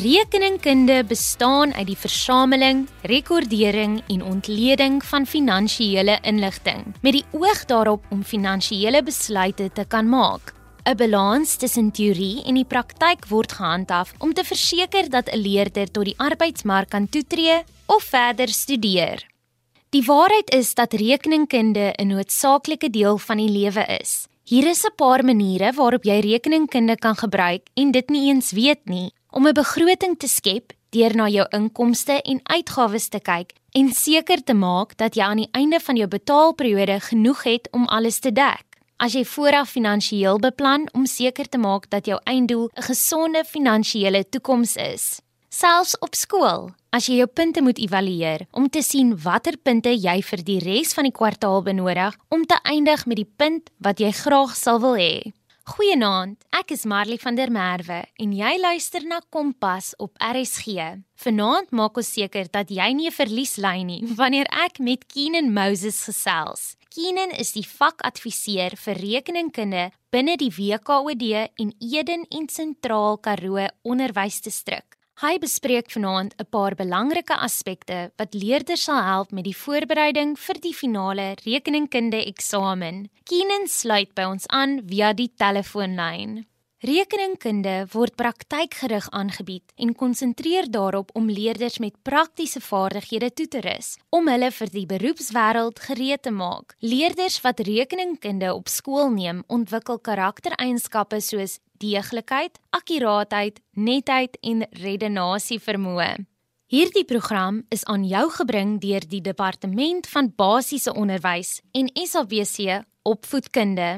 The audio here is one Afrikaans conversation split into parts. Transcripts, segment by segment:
Rekeningkunde bestaan uit die versameling, rekordering en ontleding van finansiële inligting met die oog daarop om finansiële besluite te kan maak. 'n Balans tussen teorie en die praktyk word gehandhaaf om te verseker dat 'n leerder tot die arbeidsmark kan toetree of verder studeer. Die waarheid is dat rekeningkunde 'n noodsaaklike deel van die lewe is. Hier is 'n paar maniere waarop jy rekeningkunde kan gebruik en dit nie eens weet nie om 'n begroting te skep deur na jou inkomste en uitgawes te kyk en seker te maak dat jy aan die einde van jou betaalperiode genoeg het om alles te dek. As jy vooraf finansiëel beplan om seker te maak dat jou einddoel 'n gesonde finansiële toekoms is. Selfs op skool, as jy jou punte moet evalueer om te sien watter punte jy vir die res van die kwartaal benodig om te eindig met die punt wat jy graag sal wil hê. Goeienaand. Ek is Marley van der Merwe en jy luister na Kompas op RSG. Vanaand maak ons seker dat jy nie 'n verlies ly nie wanneer ek met Keenan Moses gesels. Keenan is die vakadviseur vir rekeningkunde binne die WKOD en Eden en Sentraal Karoo Onderwysdistrik. Hy bespreek vanaand 'n paar belangrike aspekte wat leerders sal help met die voorbereiding vir die finale rekeningkunde eksamen. Keenan sluit by ons aan via die telefoonlyn. Rekeningkunde word praktykgerig aangebied en konsentreer daarop om leerders met praktiese vaardighede toe te rus om hulle vir die beroepswêreld gereed te maak. Leerders wat rekeningkunde op skool neem, ontwikkel karaktereienskappe soos deeglikheid, akkuraatheid, netheid en redenasie vermoë. Hierdie program is aan jou gebring deur die Departement van Basiese Onderwys en SABC Opvoedkunde.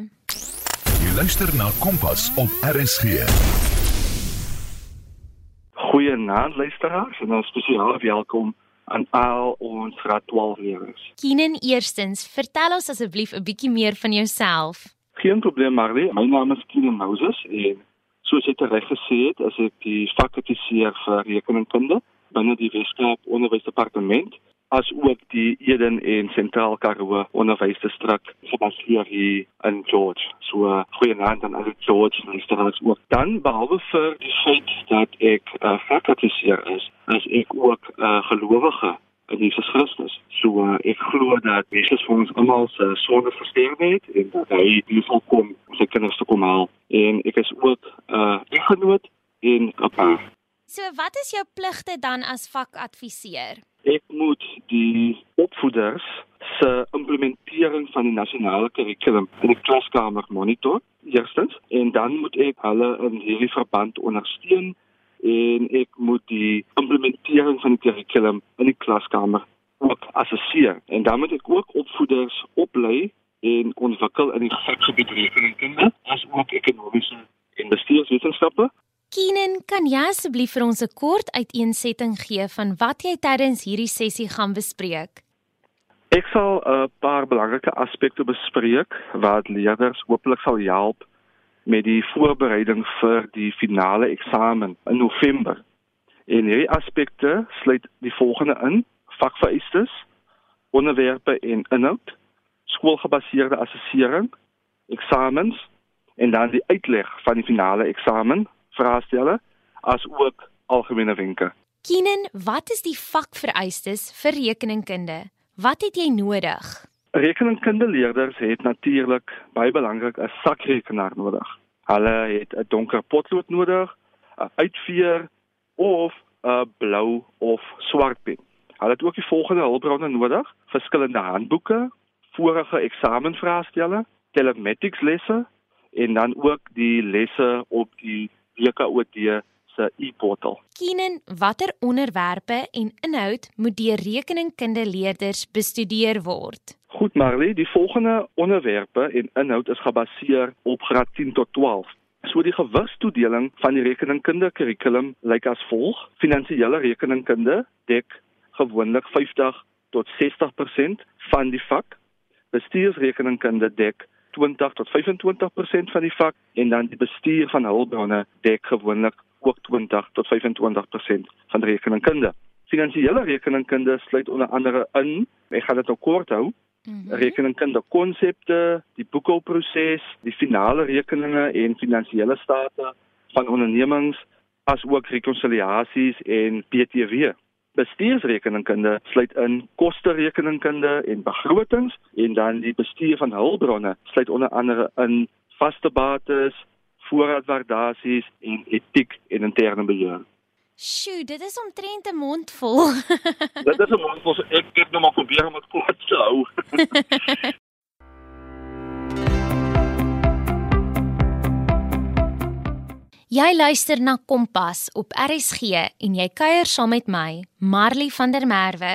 Jy luister na Kompas op RSG. Goeienaand luisteraars en 'n spesiale welkom aan al ons graad 12 leerders. Keenan, eerstens, vertel ons asseblief 'n bietjie meer van jouself. Geen probleem Marley, my naam is Keenan Moses en soos jy reg gesê het, is ek die fakulteisier vir rekeningkunde binne die Weskaap Onderwysdepartement as ook die Eden en Sentraal Karoo Onderwysdistrik gebaseer hier in George. So goeie naam aan al die George luisteraars ook. Dan behalwe vir die feit dat ek uh, fakulteisier is, is ek ook 'n uh, gelowige in Jesus Christus. So uh, ek glo dat Jesus vir ons almal se sonde versterf het en dat hy hier sal kom om sy kinders te kom haal. En ek is ook 'n uh, eggenoot en 'n pa. So wat is jou pligte dan as vakadviseur? Ek moet die opvoeders se implementering van die nasionale kurrikulum in die klaskamer monitor eerstens en dan moet ek hulle in hierdie verband ondersteun en ek moet die implementering van die kurrikulum in die klaskamer ook assesseer en dan moet ek ook opvoeders oplei en ontwikkel in die vakgebied rekeningkunde as ook ekonomiese en bestuurswetenskappe. Keenan, kan jy asseblief vir ons 'n kort uiteensetting gee van wat jy tydens hierdie sessie gaan bespreek? Ek sal 'n paar belangrike aspekte bespreek wat leerders hopelik sal help met die voorbereiding vir die finale eksamen in November. En hierdie aspekte sluit die volgende in: vakvereistes, onderwerpe en inhoud, skoolgebaseerde assessering, eksamens en dan die uitleg van die finale eksamen, vraestelle as ook algemene wenke. Keenan, wat is die vakvereistes vir rekeningkunde? Wat het jy nodig? Rekeningkundeleerders het natuurlik baie belangrik 'n sakrekenaar nodig. Hulle het 'n donker potlood nodig, 'n uitveer of 'n blou of swart pen. Hulle het ook die volgende hulpbronne nodig: verskillende handboeke, vorige eksamenvraestelle, telematics lesse en dan ook die lesse op die WKOD se e-portal. Keenan, watter onderwerpe en inhoud moet deur rekeningkundeleerders bestudeer word? Goed Marley, die volgende onderwerpe en inhoud is gebaseer op graad 10 tot 12. So die gewigstoedeling van die rekeningkunde kurrikulum lyk as volg: Finansiële rekeningkunde dek gewoonlik 50 tot 60% van die vak. Bestuursrekeningkunde dek 20 tot 25% van die vak en dan die bestuur van hulpbronne dek gewoonlik ook 20 tot 25% van rekeningkunde. Finansiële rekeningkunde sluit onder andere in, ek gaan dit nou kort hou, mm -hmm. rekeningkunde konsepte, die boekhouproses, die finale rekeninge en finansiële state van ondernemings, as ook rekonsiliasies en PTW. Bestuursrekeningkunde sluit in koste-rekeningkunde en begrotings en dan die bestuur van hulpbronne sluit onder andere in vaste bates, voorraadwaardasies en etiek en interne beheer. Sjoe, dit is omtrent 'n mond vol. dit is 'n mond vol. Ek het nou maar probeer om dit kort te hou. Jy luister na Kompas op RSG en jy kuier saam met my, Marley van der Merwe.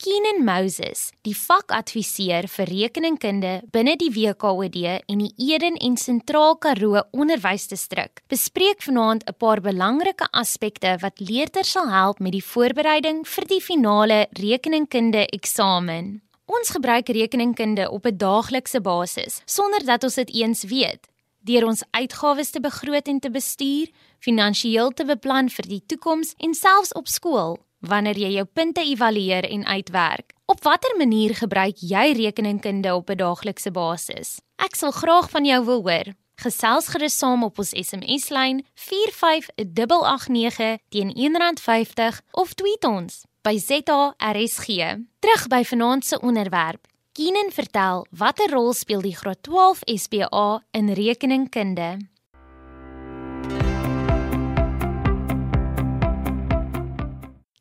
Keenan Moses, die vakadviseur vir rekeningkunde binne die WKOD en die Eden en Sentraal Karoo Onderwysdistrik, bespreek vanaand 'n paar belangrike aspekte wat leerders sal help met die voorbereiding vir die finale rekeningkunde eksamen. Ons gebruik rekeningkunde op 'n daaglikse basis sonder dat ons dit eens weet deur ons uitgawes te begroot en te bestuur, finansiëel te beplan vir die toekoms en selfs op skool wanneer jy jou punte evalueer en uitwerk. Op watter manier gebruik jy rekeningkunde op 'n daaglikse basis? Ek sal graag van jou wil hoor. Gesels gerus saam op ons SMS-lyn 45889 teen R1.50 of tweet ons by ZARSG. Terug by vanaand se onderwerp. Keenan vertel watter rol speel die graad 12 SPA in rekeningkunde?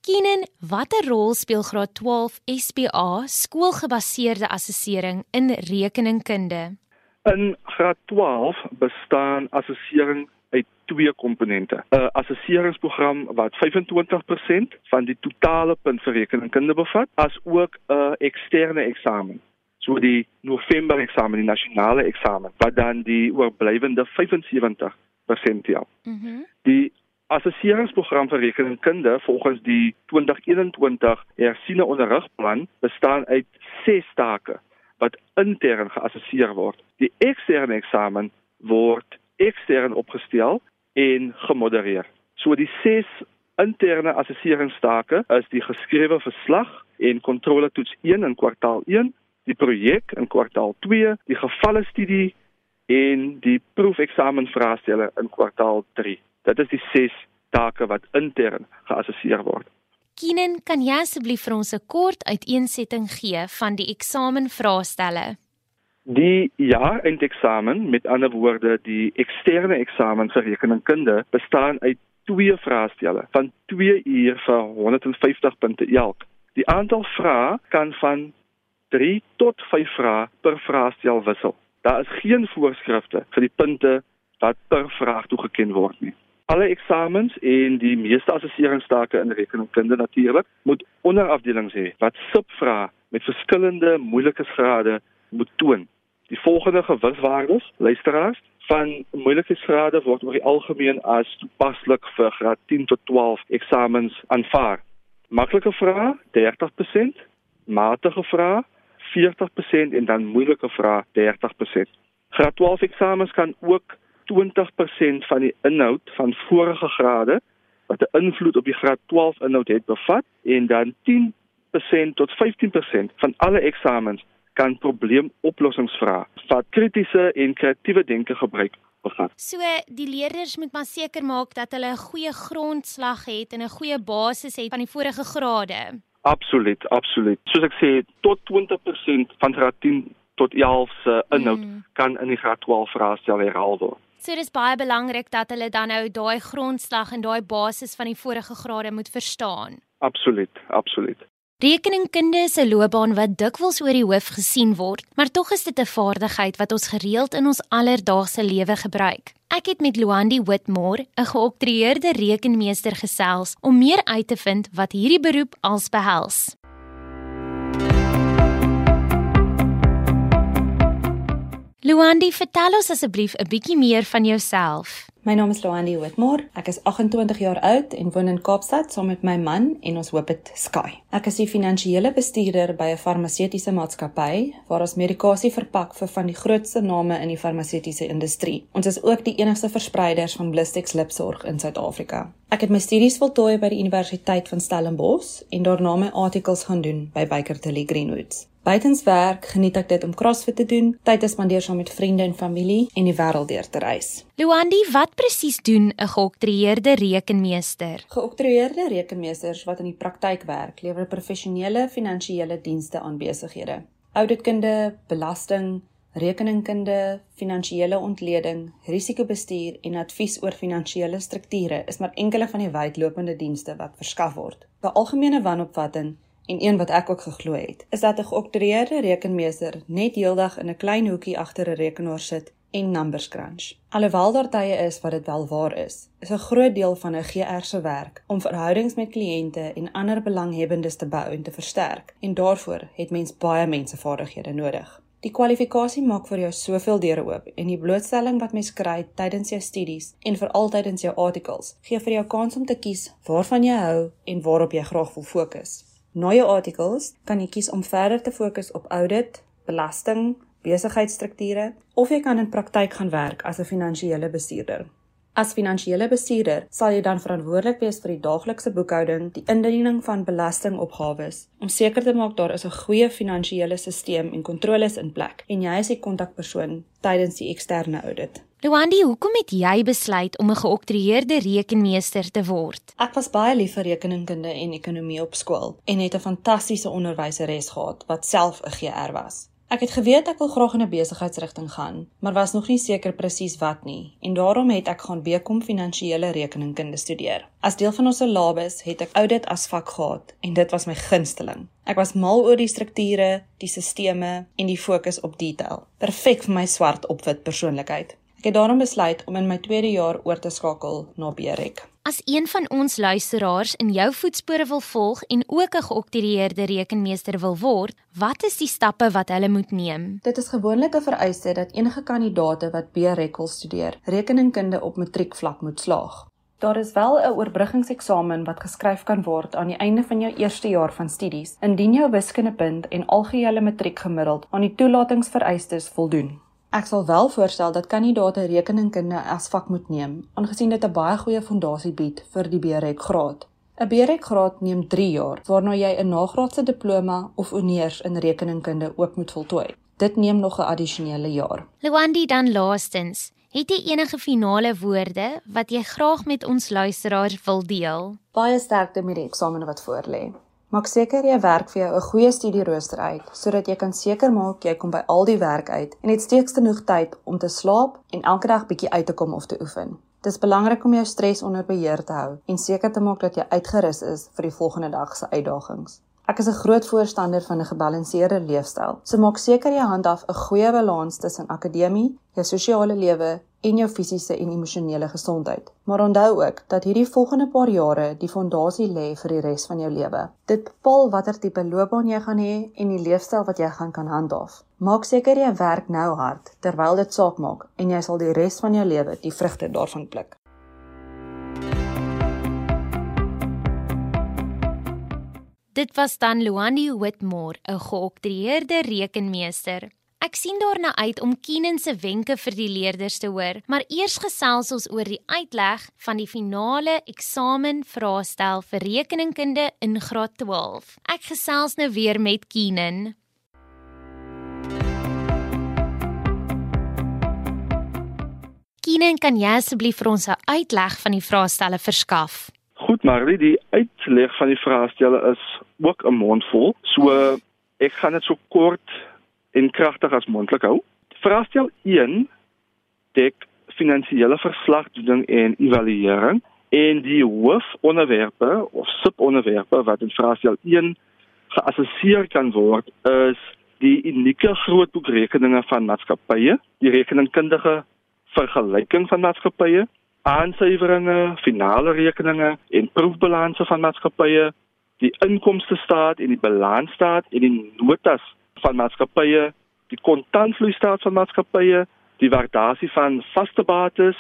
Keenan, watter rol speel graad 12 SPA skoolgebaseerde assessering in rekeningkunde? In graad 12 bestaan assessering uit twee komponente. 'n Assesseringsprogram wat 25% van die totale punt vir rekeningkunde bevat, as ook 'n eksterne eksamen. So die November eksamen, die nasionale eksamen, wat dan die oorblywende 75% tel. Mhm. Mm die assesseringsprogram vir rekeningkunde volgens die 2021 hersiene onderrigplan bestaan uit 6 take wat intern geassesseer word. Die eksterne eksamen word ekstern opgestel en gemodereer. So die 6 interne assesseringstake is die geskrewe verslag en kontroletoets 1 in kwartaal 1, die projek in kwartaal 2, die gevalle studie en die proefeksamen vraestelle in kwartaal 3. Dit is die 6 take wat intern geassesseer word. Kinen, kan jy asseblief vir ons 'n kort uiteensetting gee van die eksamenvraestelle? Die jaar-eindeksamen, met ander woorde die eksterne eksamen vir rekeningkunde, bestaan uit twee vraestelle van 2 uur vir 150 punte elk. Die aantal vrae kan van 3 tot 5 vrae per vraestel wissel. Daar is geen voorskrifte vir die punte wat per vraag toegeken word nie. Alle eksamens en die meeste assesseringstake in rekeningkunde natuurlik moet onderafdelings hê wat subvrae met verskillende moeilikheidsgrade moet toon. Die volgende gewigwaardes, luisteraars, van moeilikheidsgrade word oor die algemeen as toepaslik vir graad 10 tot 12 eksamens aanvaar. Maklike vrae 30%, matige vrae 40% en dan moeilike vrae 30%. Graad 12 eksamens kan ook 20% van die inhoud van vorige grade wat 'n invloed op die graad 12 inhoud het bevat en dan 10% tot 15% van alle eksamens kan probleemoplossingsvrae wat kritiese en kreatiewe denke gebruik bevat. So die leerders moet maar seker maak dat hulle 'n goeie grondslag het en 'n goeie basis het van die vorige grade. Absoluut, absoluut. Soos ek sê, tot 20% van graad 10 tot 11 se inhoud mm. kan in die graad 12 vraestel herhaal word. So dis baie belangrik dat hulle dan nou daai grondslag en daai basis van die vorige grade moet verstaan. Absoluut, absoluut. Rekeningkunde is 'n loopbaan wat dikwels oor die hoof gesien word, maar tog is dit 'n vaardigheid wat ons gereeld in ons alledaagse lewe gebruik. Ek het met Luandi Whitmore, 'n geoktroeëerde rekenmeester gesels om meer uit te vind wat hierdie beroep als behels. Luandi, vertel ons asseblief 'n bietjie meer van jouself. My naam is Loandi Whitmore. Ek is 28 jaar oud en woon in Kaapstad saam met my man en ons hoop dit Sky. Ek is die finansiële bestuurder by 'n farmaseutiese maatskappy waar ons medikasie verpak vir van die grootste name in die farmaseutiese industrie. Ons is ook die enigste verspreiders van Blistex lipsorg in Suid-Afrika. Ek het my studies voltooi by die Universiteit van Stellenbosch en daarna my artikels gaan doen by Baker Tilly Greenwoods. Buitens werk geniet ek dit om CrossFit te doen, tyd te spandeer saam met vriende en familie en die wêreld deur te reis. Luandi, wat presies doen 'n geoktroeëerde rekenmeester? Geoktroeëerde rekenmeesters wat in die praktyk werk, lewer professionele finansiële dienste aan besighede. Ouditkunde, belasting, rekeningkunde, finansiële ontleding, risikobestuur en advies oor finansiële strukture is maar enkele van die wydlopende dienste wat verskaf word. 'n Algemene wanopvatting en een wat ek ook geglo het, is dat 'n geoktroeëerde rekenmeester net heeldag in 'n klein hoekie agter 'n rekenaar sit en numbers crunch. Alhoewel daar tye is wat dit wel waar is, is 'n groot deel van 'n GR se werk om verhoudings met kliënte en ander belanghebbendes te bou en te versterk. En daarvoor het mens baie mensevaardighede nodig. Die kwalifikasie maak vir jou soveel deure oop en die blootstelling wat mens kry tydens jou studies en veral tydens jou articles gee vir jou kans om te kies waarvan jy hou en waarop jy graag wil fokus. Na jou articles kan jy kies om verder te fokus op audit, belasting, besigheidsstrukture of jy kan in praktyk gaan werk as 'n finansiële bestuurder. As finansiële bestuurder sal jy dan verantwoordelik wees vir die daaglikse boekhouding, die indiening van belastingopgawes, om seker te maak daar is 'n goeie finansiële stelsel en kontroles in plek en jy is die kontakpersoon tydens die eksterne audit. Luandi, hoekom het jy besluit om 'n geoktroeëerde rekenmeester te word? Ek was baie lief vir rekeningkunde en ekonomie op skool en het 'n fantastiese onderwyseres gehad wat self 'n GR was. Ek het geweet ek wil graag in 'n besigheidsrigting gaan, maar was nog nie seker presies wat nie en daarom het ek gaan bekom finansiële rekeningkunde studeer. As deel van ons syllabus het ek audit as vak gehad en dit was my gunsteling. Ek was mal oor die strukture, die sisteme en die fokus op detail. Perfek vir my swart op wit persoonlikheid. Ek het daarom besluit om in my tweede jaar oor te skakel na BREK. As een van ons luisteraars in jou voetspore wil volg en ook 'n geoktroeëerde rekenmeester wil word, wat is die stappe wat hulle moet neem? Dit is gewoonlik 'n vereiste dat enige kandidaate wat BREK wil studeer, rekeningkunde op matriekvlak moet slaag. Daar is wel 'n oorbruggingseksamen wat geskryf kan word aan die einde van jou eerste jaar van studies indien jou wiskundepunt en algehele matriek gemiddeld aan die toelatingsvereistes voldoen. Ek sal wel voorstel dat kandidaate rekeningkunde as vak moet neem, aangesien dit 'n baie goeie fondasie bied vir die BREK graad. 'n BREK graad neem 3 jaar, waarna jy 'n nagraadse diploma of honeurs in rekeningkunde ook moet voltooi. Dit neem nog 'n addisionele jaar. Luandi dan laastens, het jy enige finale woorde wat jy graag met ons luisteraars wil deel? Baie sterkte met die eksamen wat voorlê. Maak seker jy werk vir jou 'n goeie studierooster uit sodat jy kan seker maak jy kom by al die werk uit en het steeds genoeg tyd om te slaap en elke dag bietjie uit te kom of te oefen. Dit is belangrik om jou stres onder beheer te hou en seker te maak dat jy uitgerus is vir die volgende dag se uitdagings. Ek is 'n groot voorstander van 'n gebalanseerde leefstyl. So maak seker jy handhaaf 'n goeie balans tussen akademie, jou sosiale lewe en jou fisiese en emosionele gesondheid. Maar onthou ook dat hierdie volgende paar jare die fondasie lê vir die res van jou lewe. Dit bepaal watter tipe loopbaan jy gaan hê en die leefstyl wat jy gaan kan handhaaf. Maak seker jy werk nou hard terwyl dit saak maak en jy sal die res van jou lewe die vrugte daarvan pluk. Dit was dan Luandi Whitmore, 'n geoktroeëerde rekenmeester. Ek sien daarna uit om Keenan se wenke vir die leerders te hoor, maar eers gesels ons oor die uitleg van die finale eksamen vraestel vir rekeningkunde in graad 12. Ek gesels nou weer met Keenan. Keenan, kan jy asseblief vir ons 'n uitleg van die vraestelle verskaf? Goed, Marley, die uitleg van die vraestelle is ook 'n mondvol. So ek gaan dit so kort en kragtig as moontlik hou. Vraestel 1 dek finansiële verslagdoening en evaluering en die hoofonderwerpe of subonderwerpe wat in vraestel 1 geassesseer kan word is die unieke grootboekrekeninge van maatskappye, die rekeningkundige vergelyking van maatskappye, aansuiweringe, finale rekeninge en proefbalanse van maatskappye, die inkomste staat en die balansstaat en die notas van maatskappye, die kontantvloeistaat van maatskappye, die waardasie van vaste bates,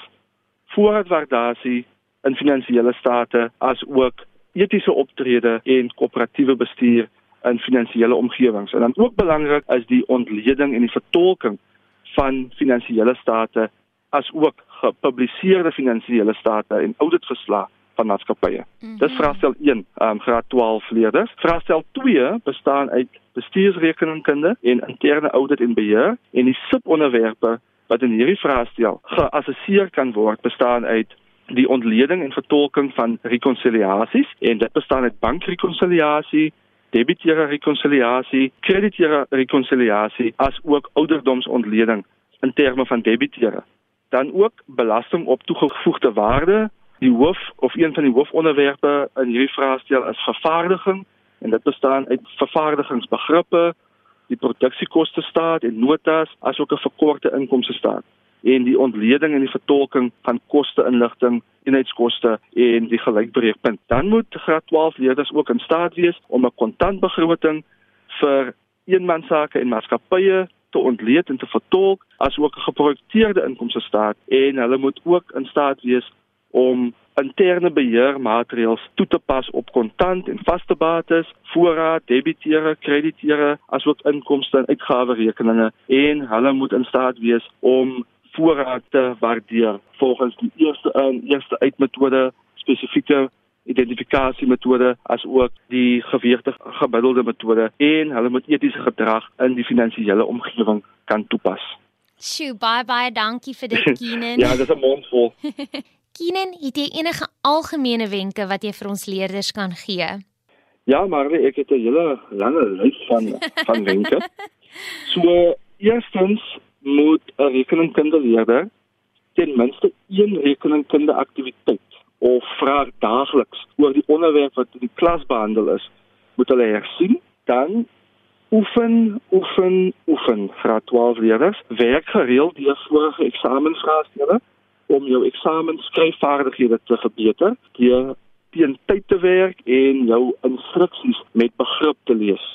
voorraadwaardasie in finansiële state as ook etiese optrede en koöperatiewe bestuur in finansiële omgewings. En dan ook belangrik is die ontleding en die vertolking van finansiële state as ook gepubliseerde finansiële state en auditverslae van maatskappye. Mm -hmm. Dis vraestel 1, ehm um, graad 12 leerders. Vraestel 2 bestaan uit bestuursrekeningkunde en interne audit en beheer en die subonderwerpe wat in hierdie vraestel geassesseer kan word bestaan uit die ontleding en vertolking van rekonsiliasies en dit bestaan uit bankrekonsiliasie, debiteure rekonsiliasie, krediteure rekonsiliasie as ook ouderdomsontleding in terme van debiteure. Dan ook belasting op toegevoegde waarde. Die hoof of een van die hoofonderwerpe in hierdie vraestel is vervaardiging en dit bestaan uit vervaardigingsbegrippe, die produksiekoste staat en notas asook 'n verkorte inkomste staat en die ontleding en die vertolking van koste-inligting, eenheidskoste en die gelykbreekpunt. Dan moet graad 12 leerders ook in staat wees om 'n kontantbegroting vir eenmansake en maatskappye te ontleed en te vertolk asook 'n geprojekteerde inkomste staat en hulle moet ook in staat wees om interne beheermaatreëls toe te pas op kontant en vaste bates, voorraad, debiteure, krediteure, asook inkomste en uitgawerekeninge. En hulle moet in staat wees om voorraad te waardeer volgens die eerste in eerste uitmetode spesifieke identifikasiemetode as ook die geweegde gemiddelde metode en hulle moet etiese gedrag in die finansiële omgewing kan toepas. Sjoe, baie baie dankie vir dit Keenan. ja, dis 'n mondvol. Keenan, het jy enige algemene wenke wat jy vir ons leerders kan gee? Ja, maar ek het 'n hele lange lys van van wenke. So, eerstens moet 'n rekeningkunde leerder ten minste een rekeningkunde aktiwiteit of vraag daagliks oor die onderwerp wat in die klas behandel is, moet hulle hersien. Dan oefen, oefen, oefen. Graad 12 leerders werk gereeld deur vorige eksamensvraestelle om jou eksamensskryfvaardighede te verbeter deur teen tyd te werk en jou instruksies met begrip te lees.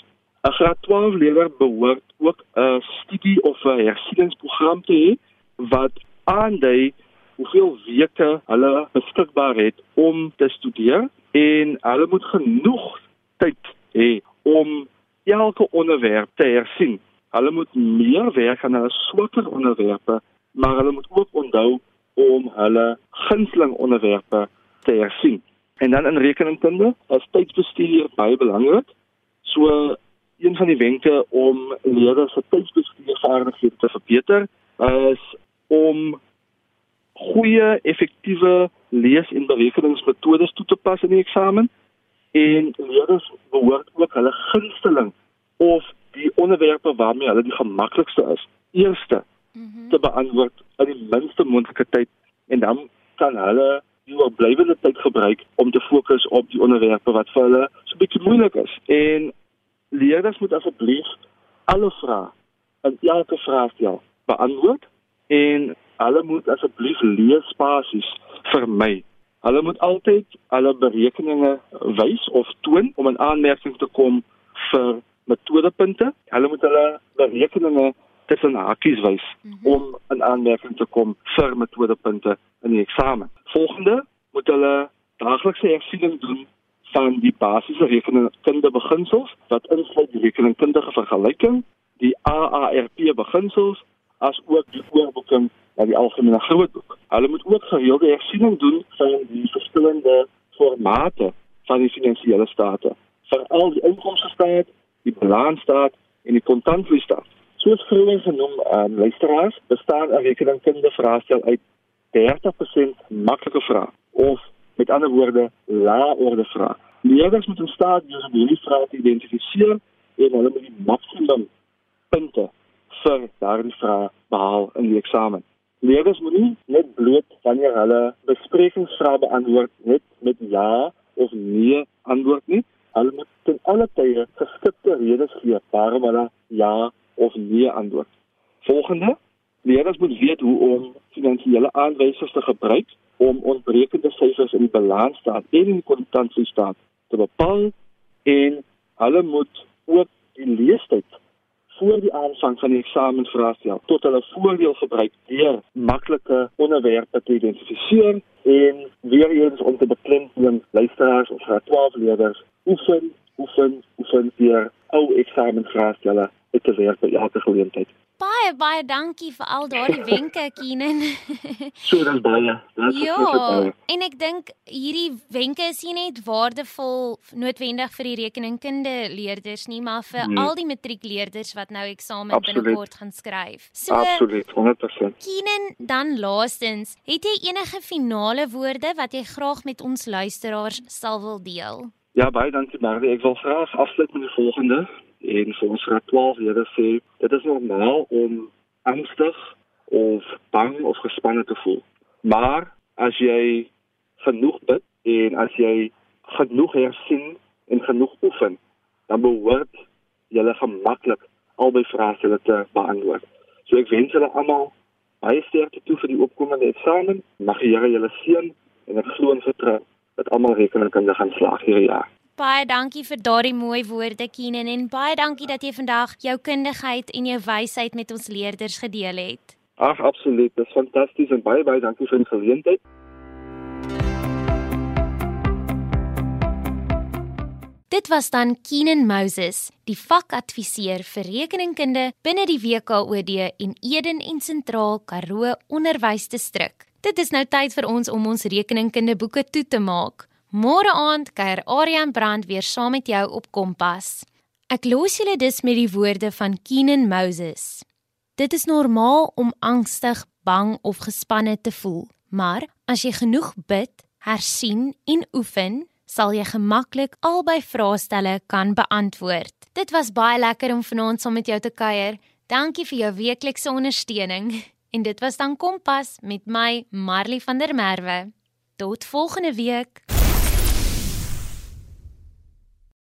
'n Graad 12 leerder behoort ook 'n studie of 'n hersieningsprogram te hê wat aandui hoeveel weke hulle beskikbaar het om te studeer en hulle moet genoeg tyd hê om elke onderwerp te hersien. Hulle moet meer werk aan hulle swakker onderwerpe, maar hulle moet ook onthou om hulle gunsteling onderwerpe te hersien. En dan in rekeningkunde, as tydsbestuur baie belangrik. So een van die wenke om leerders se tydsbestuurvaardighede te verbeter is om goeie effektiewe lees- en berekeningsmetodes toe te pas in die eksamen en leerders behoort ook hulle gunsteling of die onderwerpe waarmee hulle die gemaklikste is eerste mm -hmm. te beantwoord in die minste moontlike tyd en dan kan hulle die oorblywende tyd gebruik om te fokus op die onderwerpe wat vir hulle so bietjie moeilik is. En leerders moet asseblief alle vrae in elke vraestel beantwoord en hulle moet asseblief leespasies vermy. Hulle moet altyd hulle berekeninge wys of toon om 'n aanmerking te kom vir metodepunte. Hulle moet hulle berekeninge tussen hakies wys mm -hmm. om 'n aanmerking te kom vir metodepunte in die eksamen. Volgende moet hulle daaglikse hersiening doen van die basiese rekeningkunde beginsels wat insluit die rekeningkundige vergelyking, die AARP beginsels as ook die oorboeking na die algemene grootboek. Hulle moet ook gereelde hersiening doen van die verskillende formate van die finansiële state, veral die inkomstestaat, die balansstaat en die kontantvloeistaat. Soos vroeër genoem, um, luisteraars, bestaan 'n rekeningkundige vraestel uit 30% maklike vrae of met ander woorde lae orde vrae. Leerders moet in staat wees om hierdie vrae te identifiseer en hulle moet die maksimum punte vir daardie vrae behaal in die eksamen. Leerders moet nie net bloot wanneer hulle besprekingsvrae beantwoord net met ja of nee antwoord nie. Hulle moet ten alle tye geskikte redes gee waarom hulle ja of nee antwoord. Volgende, leerders moet weet hoe om finansiële aanwysers te gebruik om ontbrekende syfers in die balansstaat en in die kontantvloeistaat te bepaal en hulle moet ook die leestyd voor die aanvang van die eksamensvraestel tot hulle voordeel gebruik deur maklike onderwerpe te identifiseer en weer eens om te beklemtoon luisteraars of graad 12 leerders oefen oefen oefen deur ou eksamensvraestelle te werk by elke geleentheid. Baie Baie dankie vir al daardie wenke, Keenan. So dis baie. Dit is ja, baie. en ek dink hierdie wenke is nie net waardevol noodwendig vir die rekeningkunde leerders nie, maar vir Nee. al die matriekleerders wat nou eksamen binnekort gaan skryf. So Absoluut, 100%. Keenan, dan laastens, het jy enige finale woorde wat jy graag met ons luisteraars sal wil deel? Ja, baie dankie Marlie. Ek wil graag afsluit met die volgende en vir ons graad 12 lede sê, dit is normaal om angstig of bang of gespanne te voel. Maar as jy genoeg bid en as jy genoeg hersien en genoeg oefen, dan behoort jy gemaklik albei vrae te beantwoord. So ek wens julle almal baie sterkte toe vir die opkomende eksamen. Mag die Here julle seën en ek glo en vertrou dat almal rekeningkunde gaan slaag hierdie jaar. Baie dankie vir daardie mooi woorde Keenan en baie dankie dat jy vandag jou kundigheid en jou wysheid met ons leerders gedeel het. Ag, absoluut. Dit is fantasties en baie baie dankie vir die geleentheid. Dit was dan Keenan Moses, die vakadviseur vir rekeningkunde binne die WKOD en Eden en Sentraal Karoo Onderwysdistrik. Dit is nou tyd vir ons om ons rekeningkunde boeke toe te maak. Môre aand kuier Aryan Brand weer saam met jou op Kompas. Ek los julle dus met die woorde van Keenan Moses. Dit is normaal om angstig, bang of gespanne te voel, maar as jy genoeg bid, hersien en oefen, sal jy gemaklik albei vraestelle kan beantwoord. Dit was baie lekker om vanaand saam met jou te kuier. Dankie vir jou weeklikse ondersteuning. En dit was dan Kompas met my Marley van der Merwe. Tot volgende week.